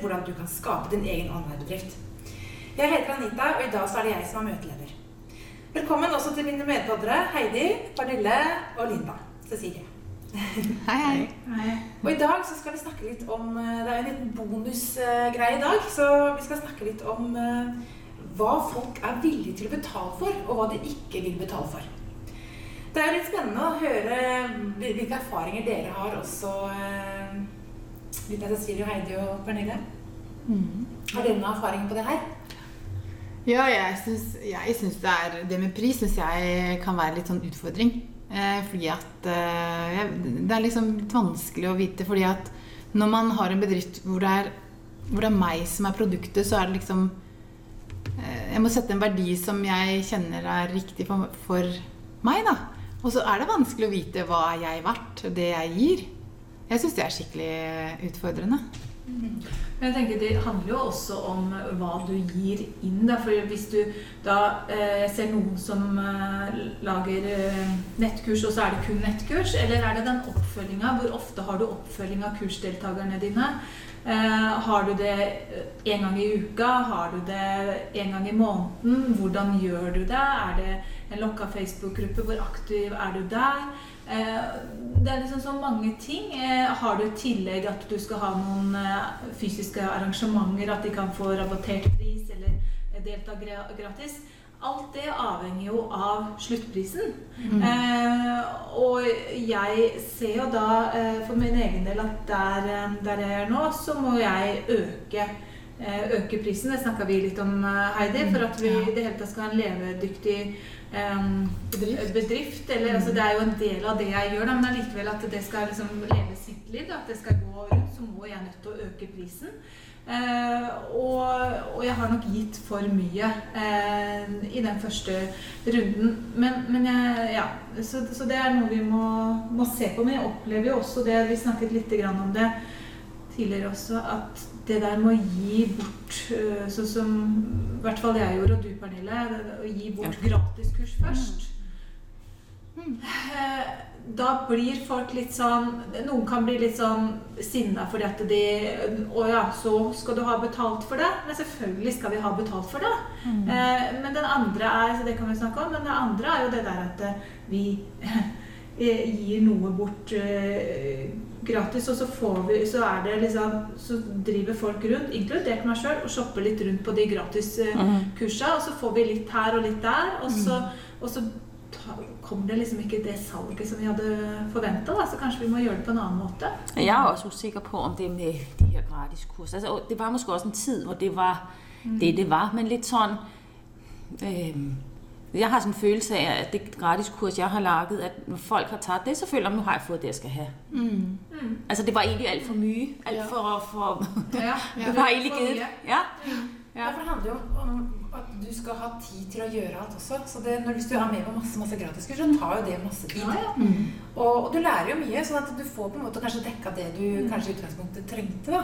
hvordan du kan skape din egen online-bedrift. Jeg heter Anita, og i dag så er det jeg som er møteleder. Velkommen også til mine medpoddere Heidi, Pernille og Linda. Cecilie. Hei, hei. Og i dag så skal vi snakke litt om eh, Det er en liten bonusgreie i dag. Så vi skal snakke litt om eh, hva folk er villige til å betale for, og hva de ikke vil betale for. Det er litt spennende å høre hvilke erfaringer dere har også. eh, Litt av Cecilie og Heidi og Pernille. Har dere noen erfaringer på det her? Ja, jeg syns, jeg syns det er Det med pris syns jeg kan være litt sånn utfordring. Eh, fordi at eh, Det er liksom litt vanskelig å vite. Fordi at når man har en bedrift hvor det er, hvor det er meg som er produktet, så er det liksom eh, Jeg må sette en verdi som jeg kjenner er riktig for, for meg, da. Og så er det vanskelig å vite hva jeg er verdt, det jeg gir. Jeg syns det er skikkelig utfordrende. Men jeg tenker Det handler jo også om hva du gir inn. Da. For hvis du da eh, ser noen som eh, lager eh, nettkurs, og så er det kun nettkurs, eller er det den oppfølginga? Hvor ofte har du oppfølging av kursdeltakerne dine? Eh, har du det én gang i uka? Har du det én gang i måneden? Hvordan gjør du det? Er det en lokka Facebook-gruppe? Hvor aktiv er du der? Eh, Det er liksom så mange ting. Eh, Har du i tillegg at du skal ha noen fysiske arrangementer, at de kan få rabattert pris eller delta gratis? Alt det avhenger jo av sluttprisen. Eh, og jeg ser jo da eh, for min egen del at der, eh, der jeg er nå, så må jeg øke eh, øke prisen. Det snakka vi litt om, eh, Heidi, for at vi i det hele tatt skal ha en levedyktig eh, Bedrift. bedrift. Eller, altså, det er jo en del av det jeg gjør, da, men allikevel at det skal liksom leve sitt liv, da, at det skal gå rundt, så må jeg nødt til å øke prisen. Eh, og, og jeg har nok gitt for mye eh, i den første runden. Men, men jeg, ja, så, så det er noe vi må, må se på. Men jeg opplever jo også det, vi snakket litt grann om det tidligere også, at det der med å gi bort Sånn som i hvert fall jeg gjorde, og du Pernille, å gi bort gratiskurs først. Eh, Da blir folk litt sånn Noen kan bli litt sånn sinna fordi at de Å ja, så skal du ha betalt for det? Men selvfølgelig skal vi ha betalt for det. Eh, men den andre er så det kan vi snakke om, men det andre er jo det der at eh, vi eh, gir noe bort eh, gratis, og så får vi Så er det liksom Så driver folk rundt, inkludert meg sjøl, og shopper litt rundt på de gratiskursa, og så får vi litt her og litt der, og så, og så kommer det liksom ikke det salget som vi hadde forventa, så kanskje vi må gjøre det på en annen måte. Jeg er også usikker på, om det med de her gratiskurser altså, Det var måske også en tid, hvor det var det, det var. Men litt sånn øh, Jeg har sådan en følelse av at det gratiskurs, jeg har laget, at når folk har tatt det, så føler jeg, at nå har jeg fått det, jeg skal have. Altså, det var egentlig alt for mye. Alt for, for Ja, Det var egentlig gitt. Ja. Ja, ja. Det handler jo om du skal ha tid til å gjøre alt også. Så det, når, Hvis du er med på masse masse gratiskurs, så tar jo det masse tid. Ja, ja. Og, og du lærer jo mye, sånn at du får på en måte kanskje dekka det du kanskje i utgangspunktet trengte. da.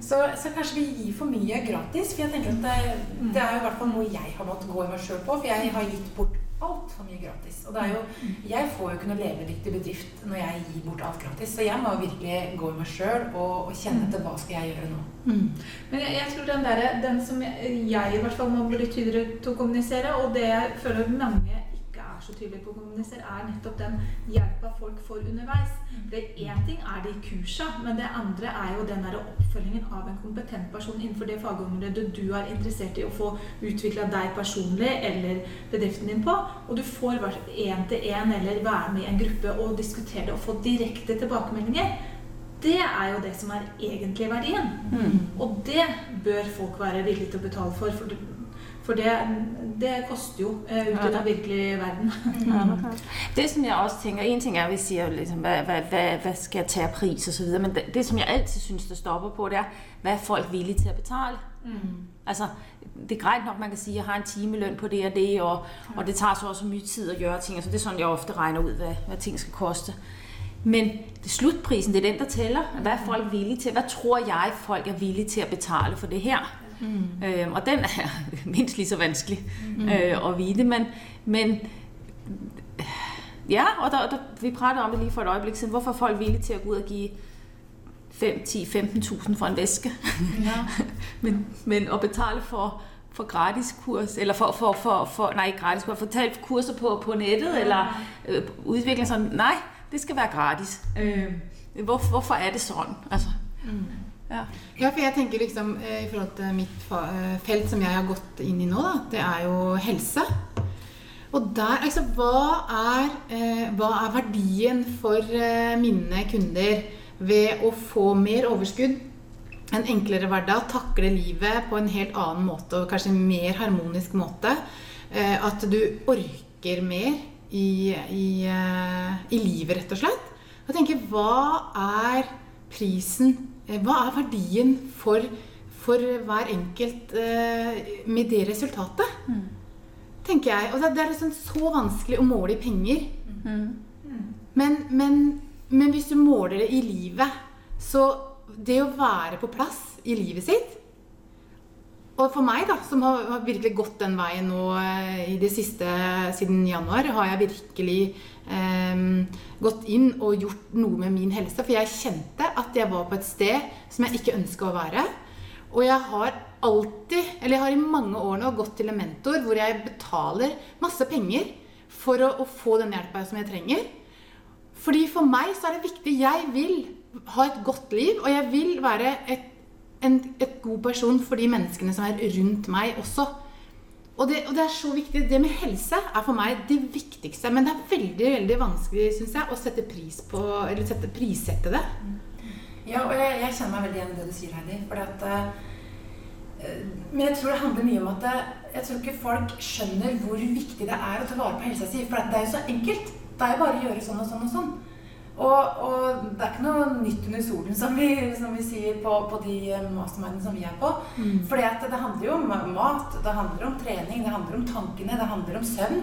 Så, så kanskje vi gir for mye gratis. For jeg tenker at det, det er jo i hvert fall noe jeg har måttet gå i meg sjøl på. For jeg har gitt bort altfor mye gratis. Og det er jo, jeg får jo ikke noe levedyktig bedrift når jeg gir bort alt gratis. Så jeg må virkelig gå i meg sjøl og, og kjenne etter hva skal jeg gjøre nå. Men jeg, jeg tror den, der, den som jeg, jeg i hvert fall må bli tydeligere til å kommunisere, og det jeg føler mange er så tydelige på å kommunisere, er nettopp den hjelpa folk får underveis. Det Én ting er de kursa, men det andre er jo den der oppfølgingen av en kompetent person innenfor det fagområdet du er interessert i å få utvikla deg personlig eller bedriften din på. Og du får én til én eller være med i en gruppe og diskutere det og få direkte tilbakemeldinger. Det er jo det som er egentlig verdien. Og det bør folk være villige til å betale for. For, For det, det koster jo uh, ute i den virkelige verden. Mm. Det som jeg også tenker, En ting er vi sier liksom, hva, hva, hva, skal jeg ta av pris osv., men det, det, som jeg alltid syns det stopper på, det er hva er folk villige til å betale. Mm. Altså, Det er greit nok man kan si jeg har en timelønn på det og det, og, og det tar så også mye tid å gjøre ting. Altså, det er sånn jeg ofte regner ut hva, hva ting skal koste. Men det sluttprisen det er den der teller. Hva er folk villige til? Hva tror jeg folk er villige til å betale for det her? Mm. Øh, og den er minst lige så vanskelig mm. øh, at vite. Men, men ja, og der, der, vi pratede om det lige for et øjeblik siden. Hvorfor er folk villige til at gå ud og give 5, 10, 15.000 for en væske? Ja. men, men at betale for for gratis kurs, eller for, for, for, for nej ikke gratis kurs, for tage kurser på, på nettet, ja. eller øh, udvikle sådan, nej, det skal være gratis. Øh, hvor, hvorfor er det sådan? Altså, mm. Ja. ja. for jeg tenker liksom eh, i forhold til mitt eh, felt som jeg har gått inn i nå, da, det er jo helse. Og der, altså, hva er, eh, hva er verdien for mine kunder ved å få mer overskudd, en enklere hverdag, takle livet på en helt annen måte og kanskje mer harmonisk måte? At du orker mer i, i, i livet, rett og slett. Jeg tenker, hva er prisen Eh, hva er verdien for, for hver enkelt eh, med det resultatet? Mm. Tenker jeg. Og det, det er liksom så vanskelig å måle i penger. Mm. Men, men, men, hvis du måler det i livet, så det å være på plass i livet sitt og for meg, da, som har, virkelig gått den veien nå eh, i det siste siden januar, har jeg virkelig eh, gått inn og gjort noe med min helse. For jeg kjente at jeg var på et sted som jeg ikke ønska å være. Og jeg har alltid, eller jeg har i mange år nå gått til en mentor hvor jeg betaler masse penger for å, å få den hjelpa som jeg trenger. Fordi for meg så er det viktig. Jeg vil ha et godt liv, og jeg vil være et en et god person for de menneskene som er rundt meg også. Og det, og det, er så viktig. Det med helse er for meg det viktigste. Men det er veldig veldig vanskelig synes jeg, å sette pris på, eller sette, prissette det. Ja, og jeg, jeg, kjenner meg veldig igjen i det du sier, Heidi. Fordi at, uh, men jeg tror det handler mye om at uh, jeg tror ikke folk skjønner hvor viktig det er å ta vare på helsa si. For det er jo så enkelt. Det er jo bare å gjøre sånn og sånn og sånn. Og, og, det er ikke noe nytt under solen, som vi, som vi sier på, på de mastermindene som vi er på. Mm. For det handler jo om mat, det handler om trening, det handler om tankene, det handler om søvn.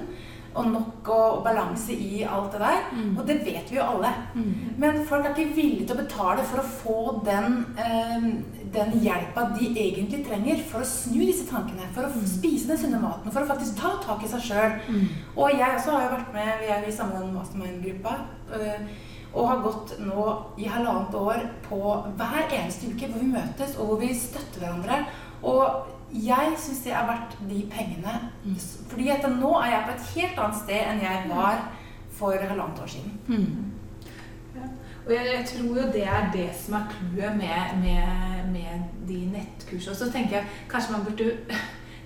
Og nok og, og balanse i alt det der. Mm. Og det vet vi jo alle. Mm. Men folk er ikke villige til å betale for å få den, eh, den hjelpa de egentlig trenger for å snu disse tankene. For å mm. spise den sunne maten. For å faktisk ta tak i seg sjøl. Mm. Og jeg også har jo vært med, vi er i samme mastermind-gruppa. Øh, og har gått nå i halvannet år på hver eneste uke hvor vi møtes og hvor vi støtter hverandre. Og jeg syns det er verdt de pengene. Fordi at nå er jeg på et helt annet sted enn jeg var for halvannet år siden. Mm. Ja. Og jeg, jeg, tror jo det er det som er clouet med, med, med, de nettkursene. Og så tenker jeg kanskje man burde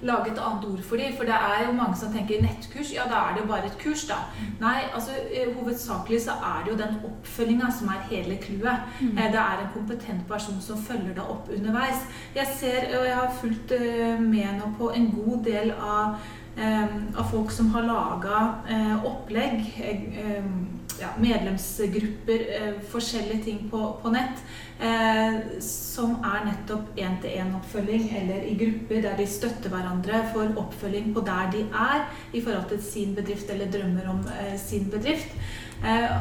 lage et annet ord for dem. For det er jo mange som tenker nettkurs, ja da er det jo bare et kurs, da. Nei, altså eh, hovedsakelig så er det jo den oppfølginga som er hele clouet. Mm. Eh, det er en kompetent person som følger deg opp underveis. Jeg ser, og jeg har fulgt eh, med nå på en god del av, av folk som har laga opplegg ja, medlemsgrupper, eh, forskjellige ting på, på nett, eh, som er nettopp én-til-én-oppfølging, eller i grupper der de støtter hverandre for oppfølging på der de er i forhold til sin bedrift eller drømmer om eh, sin bedrift. Eh,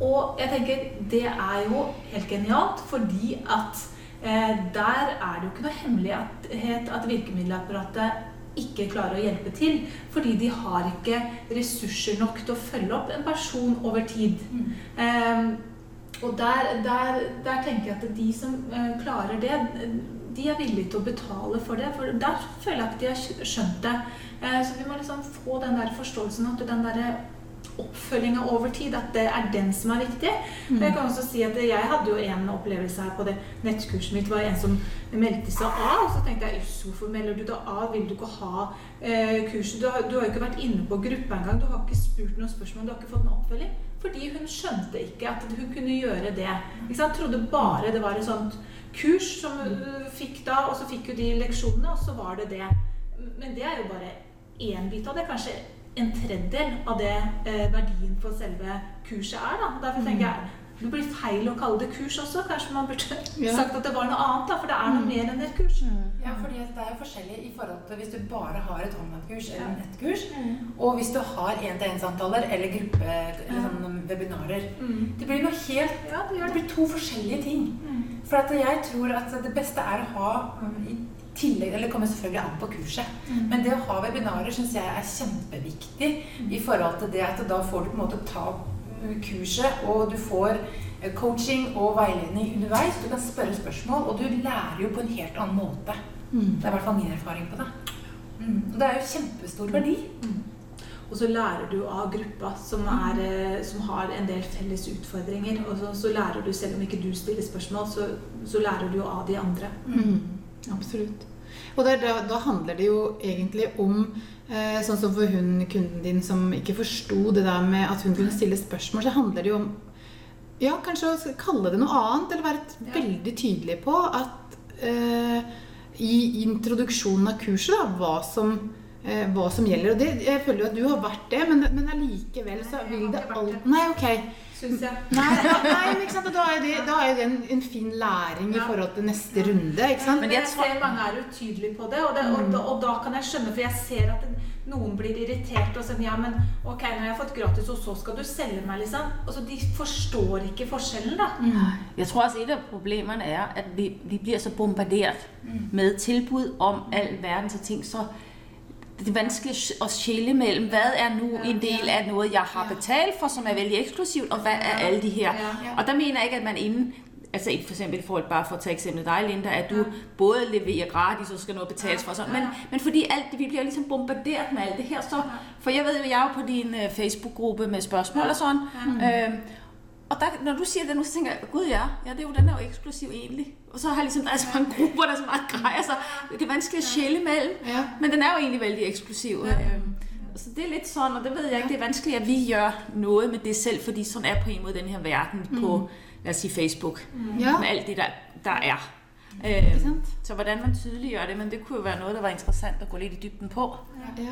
og jeg tenker det er jo helt genialt, fordi at eh, der er det jo ikke noe hemmelighet at virkemiddelapparatet ikke klarer å hjelpe til. Fordi de har ikke ressurser nok til å følge opp en person over tid. Mm. Um, og der, der, der, tenker jeg at de som uh, klarer det, de er villige til å betale for det. For der føler jeg at de har skjønt det. Uh, så vi må liksom få den der forståelsen at den der oppfølginga over tid, at det er den som er viktig. Mm. Jeg kan også si at jeg hadde jo en opplevelse her på det nettkurset mitt. Var en som meldte seg av. Og så tenkte jeg hvorfor melder du deg av? Vil du ikke ha eh, kurset? Du har, du har, jo ikke vært inne på gruppa engang. Du har ikke spurt noen spørsmål. Du har ikke fått noen oppfølging. Fordi hun skjønte ikke at hun kunne gjøre det. Ikke sant? Trodde bare det var et sånt kurs som hun fikk da, og så fikk hun de leksjonene, og så var det det. men det er jo bare én bit av det. Kanskje en tredjedel av det eh, verdien for selve kurset er. da. Derfor tenker jeg det blir feil å kalle det kurs også. Kanskje man burde Ja. sagt at det var noe annet, da, for det er noe mer enn et kurs. Ja, fordi det er jo forskjellig i forhold til hvis du bare har et online-kurs eller Ja. nettkurs, Mm. og hvis du har én-til-én-samtaler eller gruppe eller sånn webinarer. Mm. Det blir noe helt Ja, det Det det. blir to forskjellige ting. Mm. For at jeg tror at det beste er å ha i tillegg, eller Det kommer selvfølgelig an på kurset. Mm. Men det å ha webinarer syns jeg er kjempeviktig i forhold til det at da får du på en måte ta kurset, og du får uh, coaching og veiledning underveis. Du kan spørre spørsmål, og du lærer jo på en helt annen måte. Det er i hvert fall min erfaring på det. Mm. Og det er jo kjempestor verdi. Og så lærer du av gruppa som, er, eh, som har en del felles utfordringer. Og så, så lærer du, selv om ikke du stiller spørsmål, så, så lærer du av de andre. Mm. Absolutt. Og der, da, da handler det jo egentlig om eh, Sånn som for hun kunden din som ikke forsto det der med at hun kunne stille spørsmål, så handler det jo om ja, kanskje å kalle det noe annet, eller være Ja. veldig tydelig på at eh, i introduksjonen av kurset, da, hva som, eh, hva som gjelder. Og det, jeg føler jo at du har vært det, men, men allikevel så vil det alt. Nei, ok. Syns jeg. Nei, nei, men ikke sant? Da er det, da er det en, en fin læring i forhold til neste runde. ikke sant? Men jeg ser mange er utydelige på det, og, det og, da, og da kan jeg skjønne, for jeg ser at noen blir irritert og sier ja, men ok, nå har jeg fått gratis, og så skal du selge meg, liksom. Altså, De forstår ikke forskjellen, da. Jeg tror også, et av problemerne er, at vi, vi blir så bombarderet med tilbud om all verdens ting, så det er vanskelig å skille mellom hva er nå en del av noe jeg har betalt for, som er veldig eksklusivt, og hva er alle de her. Og der mener jeg ikke, at man innen altså for eksempel for bare for å ta eksemplet deg, Linda, at du både leverer gratis, og skal noe betales for Sånn. men, men fordi alt vi blir liksom bombardert med alt det her, så, for jeg ved jo, jeg er jo på din uh, Facebook-gruppe med spørsmål og sådan, øhm, og der, når du siger det nu, så tænker jeg, gud ja, ja det er jo, den er jo eksklusiv egentlig. Og så har jeg ligesom, der er så mange grupper, der er så meget grejer, så det er vanskeligt at skille mellem. Ja. Men den er jo egentlig vældig eksklusiv. Ja. Så det er lidt sådan, og det ved jeg ikke, det er vanskeligt, at vi gør noget med det selv, fordi sådan er på en måde den her verden på, lad os sige Facebook, Ja. med alt det, der, der er. Øh, så hvordan man tydeliggør det, men det kunne jo være noget, der var interessant at gå lidt i dybden på. Ja,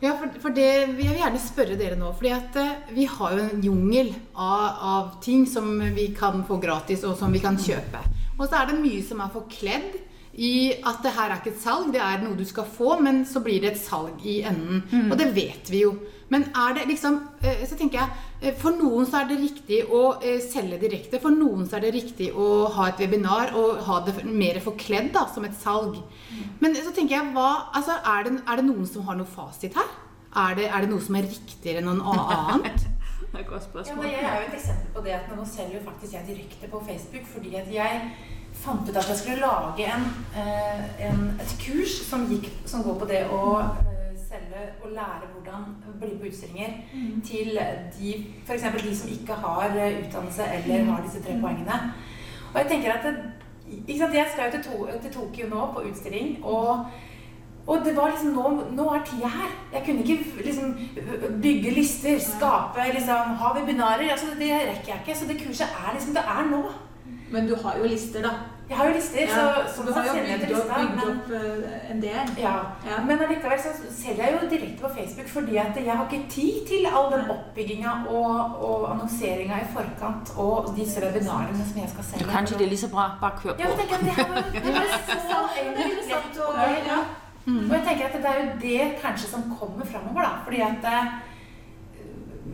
ja for, for det, jeg vil gjerne spørre dere nå. fordi at eh, vi har jo en jungel av, av ting som vi kan få gratis, og som vi kan kjøpe. Og så er det mye som er forkledd i at det her er ikke et salg, det er noe du skal få, men så blir det et salg i enden. Og det vet vi jo. Men er det liksom eh, Så tenker jeg eh, For noen så er det riktig å eh, selge direkte. For noen så er det riktig å ha et webinar og ha det mer forkledd da, som et salg. Men så tenker jeg, hva, altså, er, det, er det noen som har noe fasit her? Er det, er det noe som er riktigere enn noe annet? Det er et godt Ja, men jeg er jo et eksempel på det at nå selger jo faktisk jeg direkte på Facebook, fordi at jeg fant ut at jeg skulle lage en, eh, en, et kurs som, gikk, som går på det å selge lære hvordan bli på utstillinger til de, for eksempel de som ikke har eh, utdannelse eller har disse tre poengene. Og jeg tenker at sant, Jeg skal jo til, til Tokyo nå på utstilling, og og det var liksom, nå, nå er tida her. Jeg kunne ikke liksom bygge lister, skape, liksom, ha webinarer. altså Det rekker jeg ikke. Så det kurset er liksom Det er nå. Men du har jo lister, da. Jeg har jo lister, Ja, så, så så du har jo bygd opp, bygd Men, opp eh, en del. ja. Ja. men allikevel så selger jeg jo direkte på Facebook fordi at jeg har ikke tid til all den oppbygginga og, og annonseringa i forkant og disse webinarene som jeg skal selge. Kanskje det er like så bra, bare kjør på. det det så og. Ja. Jeg tenker at det er jo det kanskje som kommer framover, da. Fordi at eh,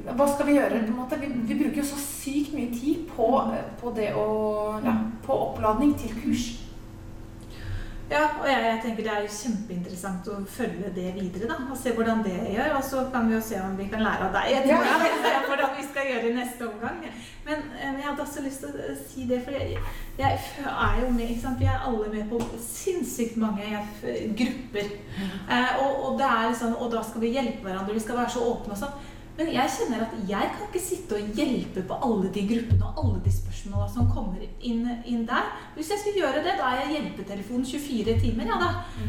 Hva skal vi gjøre? på en? Vi, vi bruker jo så sykt mye tid på, på det å ja, På oppladning til kurs. Ja, og jeg, jeg tenker det er jo kjempeinteressant å følge det videre, da. Og se hvordan det gjør. Og så kan vi jo se om vi kan lære av deg etter Ja. hvordan, vi skal gjøre i neste omgang. Men eh, jeg hadde også lyst til å si det, for jeg, jeg er jo med, ikke sant. Vi er alle med på sinnssykt mange eh, grupper. Eh, og, og det er sånn, og da skal vi hjelpe hverandre, vi skal være så åpne og sånn. Men jeg kjenner at jeg kan ikke sitte og hjelpe på alle de gruppene og alle de spørsmåla som kommer inn, inn der. Hvis jeg skal gjøre det, da er jeg hjelpetelefonen 24 timer, ja da.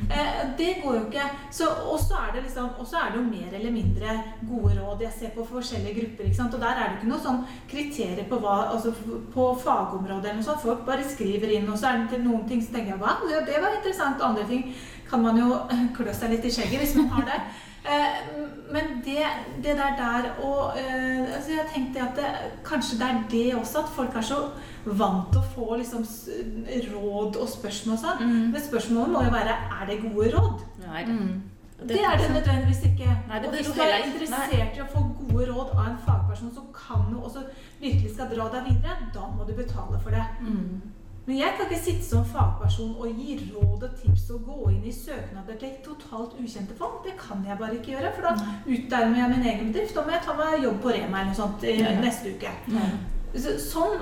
Eh, det går jo ikke. Så, og så er det liksom, er det jo mer eller mindre gode råd jeg ser på forskjellige grupper. ikke sant? Og der er det ikke noe sånn kriterier på hva, altså på fagområdet eller noe sånt. Folk bare skriver inn, og så er det til noen ting så tenker jeg wow, det, det var interessant, andre ting kan man jo klø seg litt i skjegget hvis man har det. Eh, men det, det der der og eh, altså Jeg tenkte at det, kanskje det er det også, at folk er så vant til å få liksom råd og spørsmål og sånn. Mm. Men spørsmålet må jo være er det gode råd. Nei, det, Mm. Det er det nødvendigvis ikke. Nei, det og hvis du du er interessert i å få gode råd av en fagperson som kan noe, og som virkelig skal dra deg videre, da må du betale for det. Mm. Men jeg kan ikke sitte som fagperson og gi råd og tips og gå inn i søknader til totalt ukjente folk. Det kan jeg bare ikke gjøre, for da utarmer jeg min egen bedrift. Da må jeg ta meg jobb på Rema eller noe sånt i Ja. neste uke. Så, sånn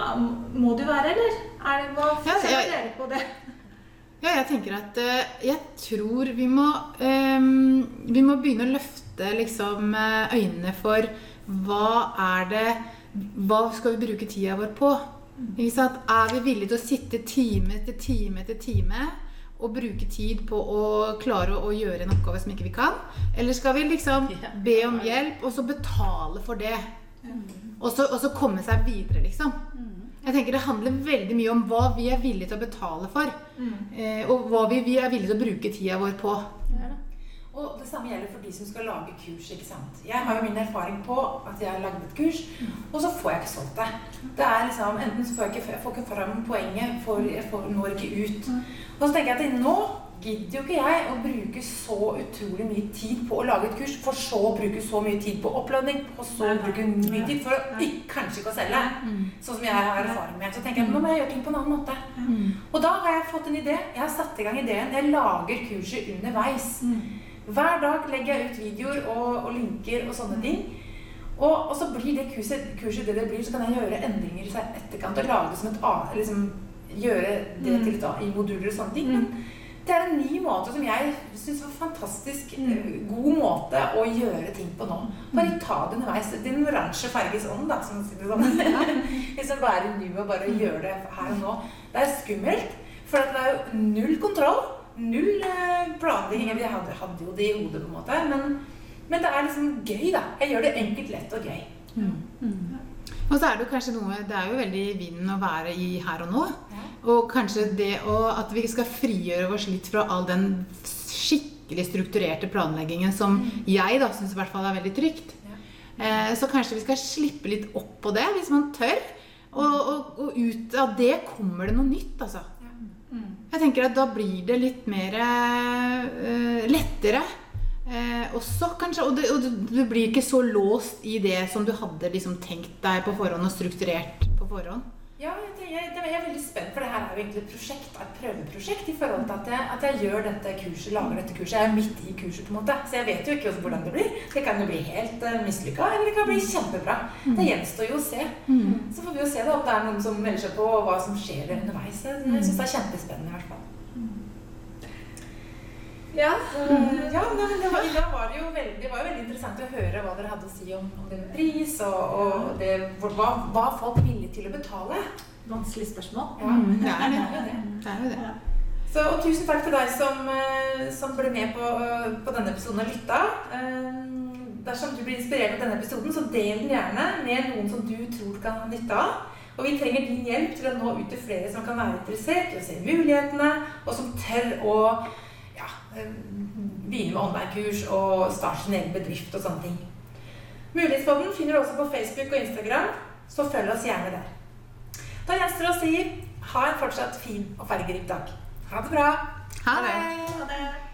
må det jo være, eller? Er det, hva Ja, ser jeg- dere på det? Ja, jeg tenker at eh, Jeg tror vi må ehm, Vi må begynne å løfte liksom eh, øynene for hva er det Hva skal vi bruke tida vår på? Ikke sant? Er vi villige til å sitte time etter time etter time og bruke tid på å klare å, å gjøre en oppgave som ikke vi kan? Eller skal vi liksom be om hjelp, og så betale for det? Og så, og så komme seg videre, liksom. Jeg tenker Det handler veldig mye om hva vi er villige til å betale for. Eh, og hva vi, vi er villige til å bruke tida vår på. Og det samme gjelder for de som skal lage kurs. ikke sant? Jeg har jo min erfaring på at jeg har laget et kurs, og så får jeg ikke solgt det. Det er liksom, Enten så får jeg ikke, får ikke fram poenget, for jeg får, når ikke ut. Og så tenker jeg at nå gidder jo ikke jeg å bruke så utrolig mye tid på å lage et kurs, for så å bruke så mye tid på oppladning, og så nei. bruke mye tid for å ikke, kanskje ikke å selge. Sånn som jeg har erfaring med. Så tenker jeg nå må jeg gjøre ting på en annen måte. Og da har jeg fått en idé. Jeg har satt i gang ideen. Jeg lager kurset underveis. Hver dag legger jeg ut videoer og, og linker og sånne ting. Og, og så blir det kurset, kurset det det blir, så kan jeg gjøre endringer i etterkant og lage det som et annet liksom, gjøre det til et annet i moduler og sånne ting. Men det er en ny måte som jeg syns var fantastisk eh, god måte å gjøre ting på nå. Bare ta det underveis. Din oransje farges ånd, da, som man sier det sånn. liksom være nuet og bare gjøre det her og nå. Det er skummelt, for det er jo null kontroll. Null eh, planlegging. Jeg hadde, hadde jo det i hodet, på en måte. Men, men det er liksom gøy, da. Jeg gjør det enkelt, lett og gøy. Og så er det jo kanskje noe Det er jo veldig i vinden å være i her og nå. Ja. Og kanskje det å, at vi skal frigjøre oss litt fra all den skikkelig strukturerte planleggingen som jeg da syns i hvert fall er veldig trygt. Ja. Eh, så kanskje vi skal slippe litt opp på det, hvis man tør. Og, og, og ut av det kommer det noe nytt, altså. Jeg tenker at da blir det litt mer uh, lettere. Eh, også kanskje, og, det, og du, du blir ikke så låst i det som du hadde liksom tenkt deg på forhånd og strukturert på forhånd. Ja, jeg, tenker- jeg, er veldig spent, for det her er jo egentlig et prosjekt, et prøveprosjekt i forhold til at jeg, at jeg gjør dette kurset, lager dette kurset. Jeg er midt i kurset, på en måte. Så jeg vet jo ikke hvordan det blir. Det kan jo bli helt uh, mislykka, eller det kan bli kjempebra. Det gjenstår jo å se. Så får vi jo se da om det er noen som melder seg på, og hva som skjer underveis. Jeg syns det er kjempespennende, i hvert fall. Ja. Eh, Ja, nei, men det var, da var det, jo veldig, det var jo veldig interessant å høre hva dere hadde å si om, om det med pris, og, og det, hvor, hva, hva folk ville villige til å betale. Vanskelig spørsmål. Ja, det er det. det er det. Det er jo det. Så, og tusen takk til deg som, eh, som ble med på, eh, på denne episoden og lytta. Eh, Dersom du blir inspirert av denne episoden, så del den gjerne med noen som du tror kan ha nytte av. Og vi trenger din hjelp til å nå ut til flere som kan være interessert i å se mulighetene, og som tør å begynne med online-kurs og starte sin egen bedrift og sånne ting. Mulighetspodden finner du også på Facebook og Instagram, så følg oss gjerne der. Da gjenstår det å si ha en fortsatt fin og fargerik dag. Ha det bra! Ha det! Ha det.